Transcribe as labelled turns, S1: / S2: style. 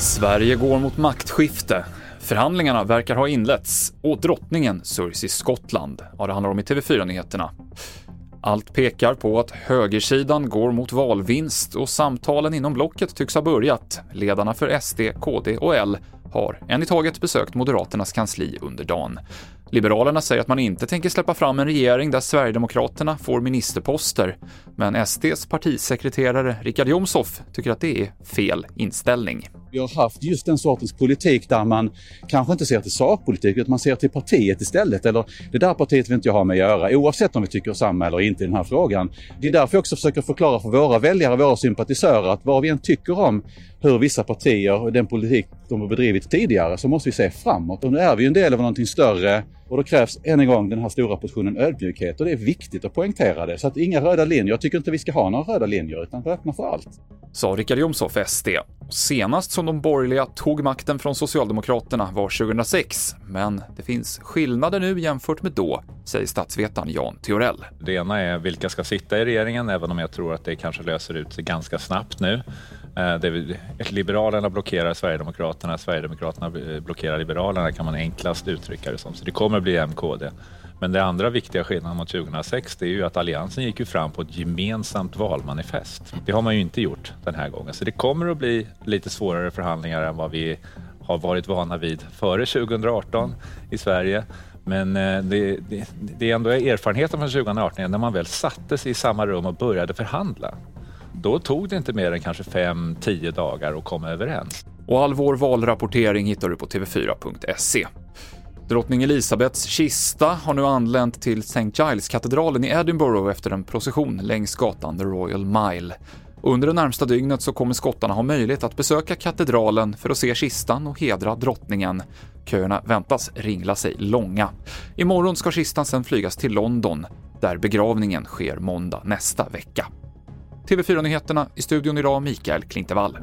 S1: Sverige går mot maktskifte. Förhandlingarna verkar ha inletts och drottningen sörjs i Skottland. Ja, det handlar om i TV4-nyheterna. Allt pekar på att högersidan går mot valvinst och samtalen inom blocket tycks ha börjat. Ledarna för SD, KD och L har en i taget besökt Moderaternas kansli under dagen. Liberalerna säger att man inte tänker släppa fram en regering där Sverigedemokraterna får ministerposter, men SDs partisekreterare Richard Jomshof tycker att det är fel inställning.
S2: Vi har haft just den sortens politik där man kanske inte ser till sakpolitik utan man ser till partiet istället. Eller det där partiet vill inte jag ha med att göra oavsett om vi tycker samma eller inte i den här frågan. Det är därför jag också försöker förklara för våra väljare, våra sympatisörer att vad vi än tycker om hur vissa partier och den politik de har bedrivit tidigare så måste vi se framåt. Och nu är vi en del av någonting större och då krävs än en gång den här stora portionen ödmjukhet och det är viktigt att poängtera det. Så att inga röda linjer. Jag tycker inte vi ska ha några röda linjer utan öppna för allt.
S1: Sa Richard Jomshof, SD. Senast som de borgerliga tog makten från Socialdemokraterna var 2006, men det finns skillnader nu jämfört med då, säger statsvetaren Jan Theorell.
S3: Det ena är vilka ska sitta i regeringen, även om jag tror att det kanske löser ut sig ganska snabbt nu. Eh, Liberalerna blockerar Sverigedemokraterna, Sverigedemokraterna eh, blockerar Liberalerna kan man enklast uttrycka det som. Så det kommer bli MKD. Men det andra viktiga skillnaden mot 2006 det är ju att Alliansen gick ju fram på ett gemensamt valmanifest. Det har man ju inte gjort den här gången. Så det kommer att bli lite svårare förhandlingar än vad vi har varit vana vid före 2018 i Sverige. Men eh, det, det, det är ändå erfarenheten från 2018 när man väl sattes i samma rum och började förhandla. Då tog det inte mer än kanske 5-10 dagar att komma överens.
S1: Och all vår valrapportering hittar du på tv4.se. Drottning Elisabeths kista har nu anlänt till St. Giles-katedralen i Edinburgh efter en procession längs gatan The Royal Mile. Under det närmsta dygnet så kommer skottarna ha möjlighet att besöka katedralen för att se kistan och hedra drottningen. Köerna väntas ringla sig långa. Imorgon ska kistan sedan flygas till London, där begravningen sker måndag nästa vecka. TV4-nyheterna i studion idag, Mikael Klintevall.